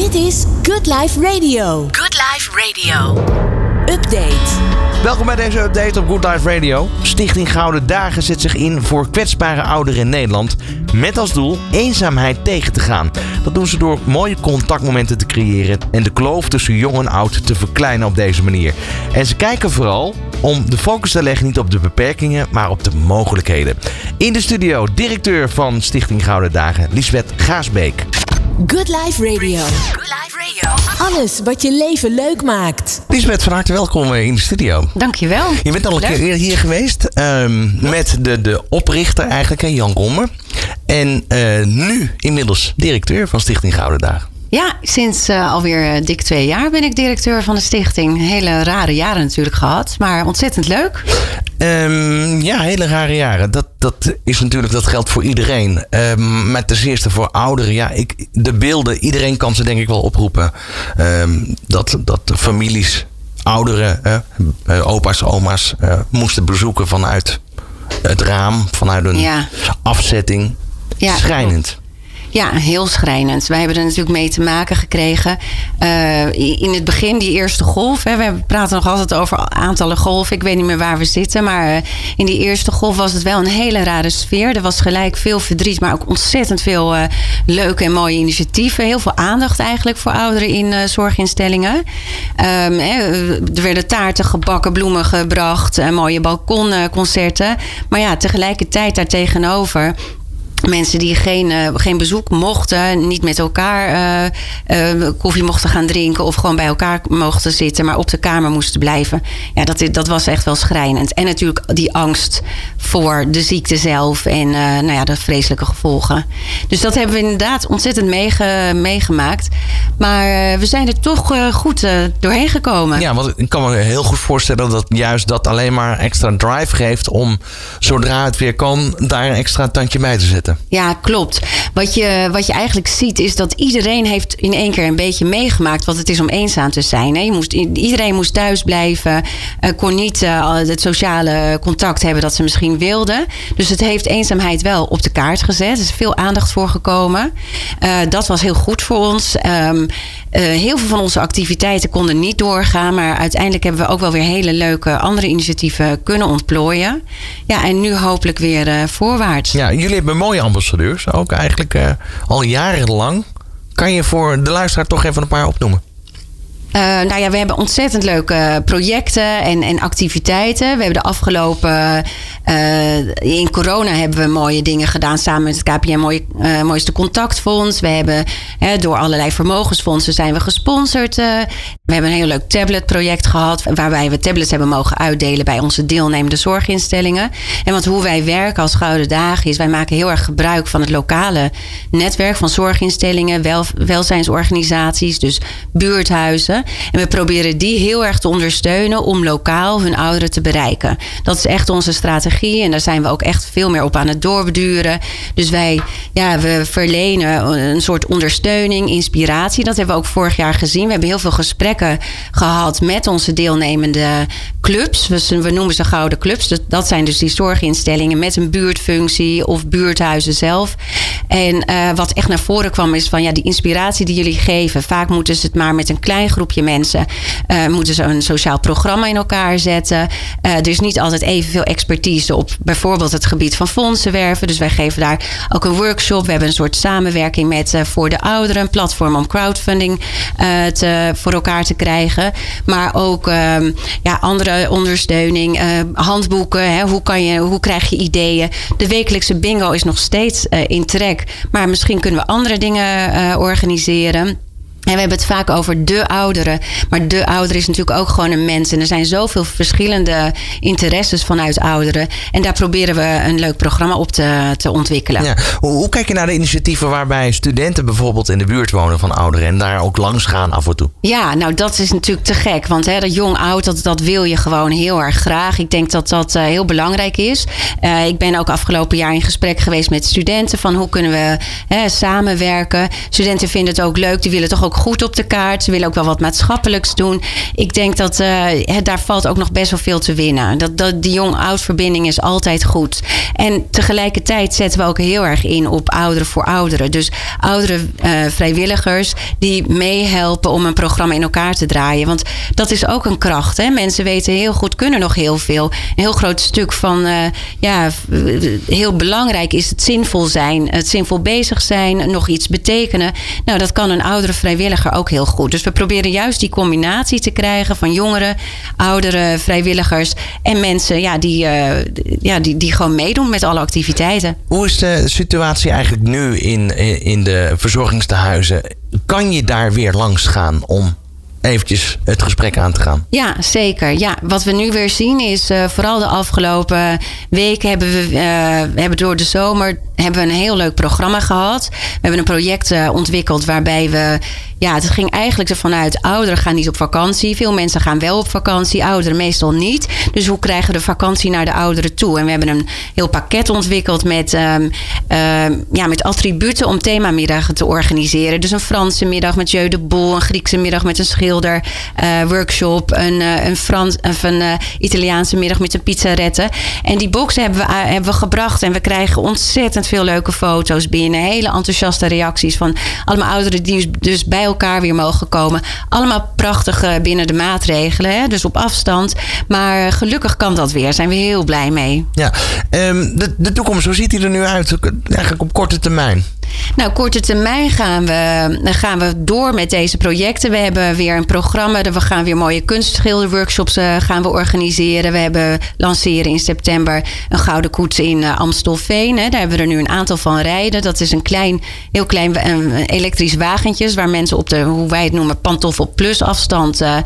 Dit is Good Life Radio. Good Life Radio. Update. Welkom bij deze update op Good Life Radio. Stichting Gouden Dagen zet zich in voor kwetsbare ouderen in Nederland. Met als doel eenzaamheid tegen te gaan. Dat doen ze door mooie contactmomenten te creëren en de kloof tussen jong en oud te verkleinen op deze manier. En ze kijken vooral om de focus te leggen niet op de beperkingen, maar op de mogelijkheden. In de studio directeur van Stichting Gouden Dagen, Lisbeth Gaasbeek. Good Life Radio. Good Life Radio. Alles wat je leven leuk maakt. Lisbeth, van harte welkom in de studio. Dankjewel. Je bent al een Leuk. keer eerder hier geweest ehm, met de, de oprichter eigenlijk, hè, Jan Romme. En eh, nu inmiddels directeur van Stichting Gouden Dagen. Ja, sinds eh, alweer eh, dik twee jaar ben ik directeur van de stichting. Hele rare jaren natuurlijk gehad, maar ontzettend leuk. Ehm, ja, hele rare jaren. Dat, dat is natuurlijk, dat geldt voor iedereen. Ehm, maar ten eerste voor ouderen. Ja, ik, de beelden, iedereen kan ze denk ik wel oproepen. Ehm, dat, dat de families, ouderen, eh, opa's, oma's eh, moesten bezoeken vanuit het raam, vanuit een Ja. afzetting. Ja, Schrijnend. Ja, heel schrijnend. Wij hebben er natuurlijk mee te maken gekregen. Eh, in het begin, die eerste golf. Hè, we praten nog altijd over aantallen golven. Ik weet niet meer waar we zitten. Maar eh, in die eerste golf was het wel een hele rare sfeer. Er was gelijk veel verdriet, maar ook ontzettend veel eh, leuke en mooie initiatieven. Heel veel aandacht eigenlijk voor ouderen in zorginstellingen. Ehm, hè, er werden taarten gebakken, bloemen gebracht, mooie balkonconcerten. Maar ja, tegelijkertijd daartegenover Mensen die geen, eh, geen bezoek mochten, niet met elkaar eh, eh, koffie mochten gaan drinken of gewoon bij elkaar mochten zitten, maar op de kamer moesten blijven. Ja, dat, dat was echt wel schrijnend. En natuurlijk die angst voor de ziekte zelf en nou ja, de vreselijke gevolgen. Dus dat hebben we inderdaad ontzettend meege, meegemaakt. Maar we zijn er toch goed doorheen gekomen. Ja, want ik kan me heel goed voorstellen dat juist dat alleen maar extra drive geeft om zodra het weer kan, daar een extra tandje bij te zetten. Ja, klopt. Wat je, wat je eigenlijk ziet is dat iedereen heeft in één keer een beetje meegemaakt wat het is om eenzaam te zijn. Hè. Je moest, iedereen moest thuis blijven, eh, kon niet eh, het sociale contact hebben dat ze misschien wilden. Dus het heeft eenzaamheid wel op de kaart gezet. Er is veel aandacht voor gekomen. Eh, dat was heel goed voor ons. Eh, heel veel van onze activiteiten konden niet doorgaan, maar uiteindelijk hebben we ook wel weer hele leuke andere initiatieven kunnen ontplooien. Ja, en nu hopelijk weer eh, voorwaarts. Ja, jullie hebben mooie ambassadeurs, ook eigenlijk eh, al jarenlang. Kan je voor de luisteraar toch even een paar opnoemen? Eh, nou ja, we hebben ontzettend leuke projecten en, en activiteiten. We hebben de afgelopen. Eh, in corona hebben we mooie dingen gedaan samen met het mooie, eh, Mooiste Contactfonds. We hebben door allerlei vermogensfondsen zijn we gesponsord. eh. we hebben een heel leuk tabletproject gehad. Waarbij we tablets hebben mogen uitdelen bij onze deelnemende zorginstellingen. En want hoe wij werken als Gouden Dagen is, wij maken heel erg gebruik van het lokale netwerk van zorginstellingen, wel, welzijnsorganisaties, dus buurthuizen. En we proberen die heel erg te ondersteunen om lokaal hun ouderen te bereiken. Dat is echt onze strategie en daar zijn we ook echt veel meer op aan het doorbeduren. Dus wij, ja, we verlenen een soort ondersteuning, inspiratie. Dat hebben we ook vorig jaar gezien. We hebben heel veel gesprekken gehad met onze deelnemende clubs. We, noemen ze gouden clubs. Dat, zijn dus die zorginstellingen met een buurtfunctie of buurthuizen zelf. En eh, wat echt naar voren kwam is van ja, die inspiratie die jullie geven. Vaak moeten ze het maar met een klein groepje mensen. eh, moeten ze een sociaal programma in elkaar zetten. Eh, er is niet altijd evenveel expertise op bijvoorbeeld het gebied van fondsen werven. Dus wij geven daar ook een workshop. We hebben een soort samenwerking met eh, voor de ouderen. Een platform om crowdfunding eh, te, voor elkaar te krijgen. Maar ook ehm, ja, andere ondersteuning. eh, handboeken. Hè, hoe, kan je, hoe krijg je ideeën? De wekelijkse bingo is nog steeds in trek. Maar misschien kunnen we andere dingen organiseren. En we hebben het vaak over de ouderen. Maar de ouder is natuurlijk ook gewoon een mens. En er zijn zoveel verschillende interesses vanuit ouderen. En daar proberen we een leuk programma op te, te ontwikkelen. Ja. Hoe, hoe kijk je naar de initiatieven waarbij studenten bijvoorbeeld in de buurt wonen van ouderen en daar ook langs gaan af en toe? Ja, nou dat is natuurlijk te gek. Want hè, dat jong-oud, dat, dat wil je gewoon heel erg graag. Ik denk dat dat eh, heel belangrijk is. Eh, ik ben ook afgelopen jaar in gesprek geweest met studenten. Van hoe kunnen we hè, samenwerken. Studenten vinden het ook leuk. Die willen toch ook goed op de kaart. Ze willen ook wel wat maatschappelijks doen. Ik denk dat uh, daar valt ook nog best wel veel te winnen. Dat, dat, die jong-oud verbinding is altijd goed. En tegelijkertijd zetten we ook heel erg in op ouderen voor ouderen. Dus oudere uh, vrijwilligers die meehelpen om een programma in elkaar te draaien. Want dat is ook een kracht. Hè? Mensen weten heel goed, kunnen nog heel veel. Een heel groot stuk van, uh, ja, heel belangrijk is het zinvol zijn. Het zinvol bezig zijn, nog iets betekenen. Nou, dat kan een oudere vrijwilliger ook heel goed. Dus we proberen juist die combinatie te krijgen van jongeren, oudere vrijwilligers en mensen ja, die, uh, ja, die, die gewoon meedoen met alle activiteiten. Hoe is de situatie eigenlijk nu in, in de verzorgingstehuizen? Kan je daar weer langs gaan om eventjes het gesprek aan te gaan. Ja, zeker. Ja, wat we nu weer zien is, uh, vooral de afgelopen weken hebben we, uh, we hebben door de zomer hebben we een heel leuk programma gehad. We hebben een project uh, ontwikkeld waarbij we, ja, het ging eigenlijk ervan uit, ouderen gaan niet op vakantie. Veel mensen gaan wel op vakantie, ouderen meestal niet. Dus hoe krijgen we de vakantie naar de ouderen toe? En we hebben een heel pakket ontwikkeld met, um, um, ja, met attributen om themamiddagen te organiseren. Dus een Franse middag met Jeu de Boel, een Griekse middag met een schilder, uh, workshop, een, uh, een, Frans, of een Italiaanse middag met een pizzarette. En die boxen hebben we, hebben we gebracht en we krijgen ontzettend veel leuke foto's binnen. Hele enthousiaste reacties van allemaal ouderen die dus bij elkaar weer mogen komen. Allemaal prachtig binnen de maatregelen, hè? dus op afstand. Maar gelukkig kan dat weer. Zijn we heel blij mee. Ja, um, de, de toekomst, hoe ziet die er nu uit? Eigenlijk op korte termijn. Nou, korte termijn gaan we, gaan we door met deze projecten. We hebben weer een programma. We gaan weer mooie kunstschilderworkshops uh, gaan we organiseren. We hebben lanceren in september een gouden koets in uh, Amstelveen. Hè. Daar hebben we er nu een aantal van rijden. Dat is een klein, heel klein een elektrisch wagentjes waar mensen op de, hoe wij het noemen, pantoffel plus afstand uh,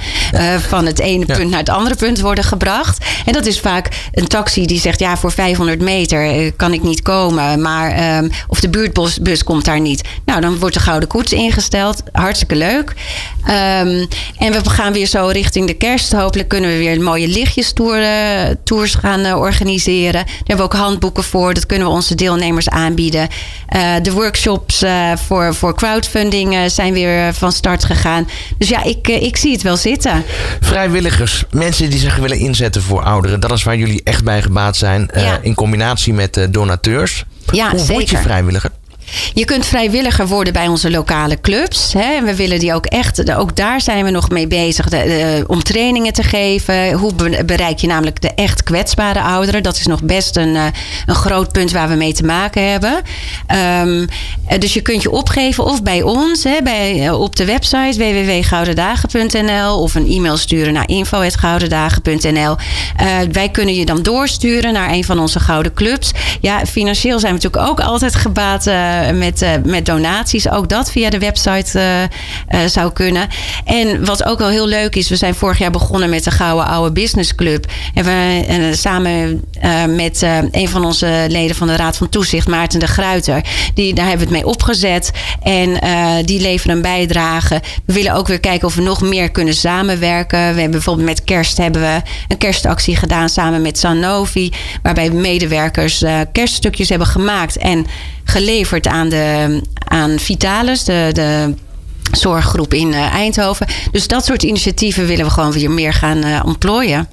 van het ene ja. punt naar het andere punt worden gebracht. En dat is vaak een taxi die zegt, ja, voor 500 meter kan ik niet komen. Maar, um, of de buurtbus komt daar niet. Nou, dan wordt de Gouden Koets ingesteld. Hartstikke leuk. Um, en we gaan weer zo richting de kerst. Hopelijk kunnen we weer mooie lichtjes tours gaan uh, organiseren. Daar hebben we ook handboeken voor. Dat kunnen we onze deelnemers aanbieden. Uh, de workshops uh, voor, voor crowdfunding zijn weer van start gegaan. Dus ja, ik, ik zie het wel zitten. Vrijwilligers, mensen die zich willen inzetten voor ouderen. Dat is waar jullie echt bij gebaat zijn. Ja. in combinatie met donateurs. Ja, Hoe zeker. word je vrijwilliger? Je kunt vrijwilliger worden bij onze lokale clubs. Hè. We willen die ook echt, ook daar zijn we nog mee bezig de, om trainingen te geven. Hoe bereik je namelijk de echt kwetsbare ouderen? Dat is nog best een, een groot punt waar we mee te maken hebben. Um, dus je kunt je opgeven of bij ons hè, bij, op de website www.goudendagen.nl of een e-mail sturen naar info.goudendagen.nl. Uh, wij kunnen je dan doorsturen naar een van onze gouden clubs. Ja, financieel zijn we natuurlijk ook altijd gebaat. Met, uh, met donaties. Ook dat via de website uh, zou kunnen. En wat ook wel heel leuk is, we zijn vorig jaar begonnen met de Gouden Oude Business Club. En we samen met een van onze leden van de Raad van Toezicht, Maarten de Gruiter, die, daar hebben we het mee opgezet. En die leveren een bijdrage. We willen ook weer kijken of we nog meer kunnen samenwerken. We hebben bijvoorbeeld met kerst hebben we een kerstactie gedaan samen met Sanofi. Waarbij medewerkers kerststukjes hebben gemaakt en geleverd aan, de, aan Vitalis, de, de zorggroep in Eindhoven. Dus dat soort initiatieven willen we gewoon weer meer gaan uh, ontplooien.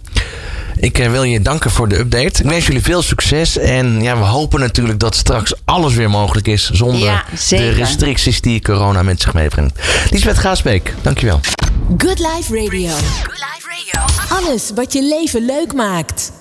Ik uh, wil je danken voor de update. Ik wens jullie veel succes. En ja, we hopen natuurlijk dat straks alles weer mogelijk is. Zonder ja, de restricties die corona met zich meebrengt. Lisbeth Gaasbeek, dankjewel. Good Life Radio. Good Life Radio. Alles wat je leven leuk maakt.